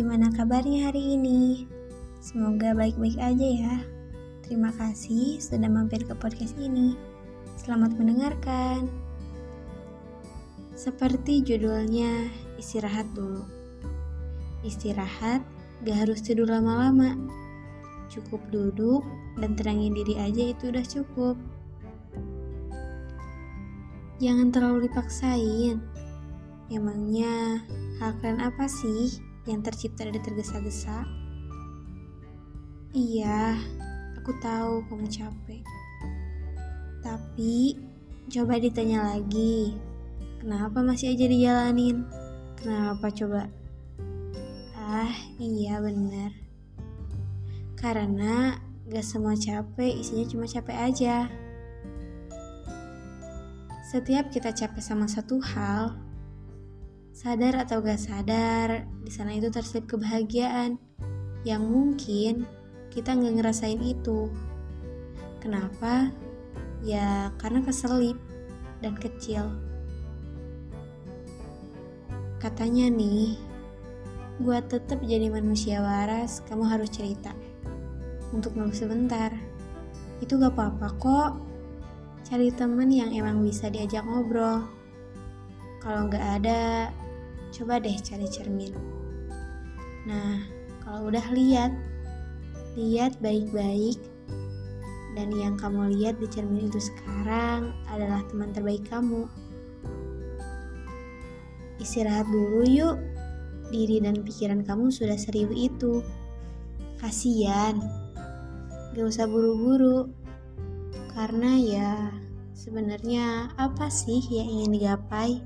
Gimana kabarnya hari ini? Semoga baik-baik aja ya. Terima kasih sudah mampir ke podcast ini. Selamat mendengarkan. Seperti judulnya, istirahat dulu. Istirahat gak harus tidur lama-lama. Cukup duduk dan tenangin diri aja itu udah cukup. Jangan terlalu dipaksain. Emangnya hal keren apa sih yang tercipta dari tergesa-gesa. Iya, aku tahu kamu capek. Tapi, coba ditanya lagi, kenapa masih aja dijalanin? Kenapa coba? Ah, iya bener. Karena gak semua capek isinya cuma capek aja. Setiap kita capek sama satu hal, Sadar atau gak sadar, di sana itu terselip kebahagiaan yang mungkin kita nggak ngerasain itu. Kenapa? Ya karena keselip dan kecil. Katanya nih, buat tetap jadi manusia waras, kamu harus cerita. Untuk ngeluh sebentar, itu gak apa-apa kok. Cari temen yang emang bisa diajak ngobrol. Kalau nggak ada, coba deh cari cermin. Nah, kalau udah lihat, lihat baik-baik, dan yang kamu lihat di cermin itu sekarang adalah teman terbaik kamu. Istirahat dulu yuk, diri dan pikiran kamu sudah serius itu. Kasian, gak usah buru-buru, karena ya sebenarnya apa sih yang ingin digapai?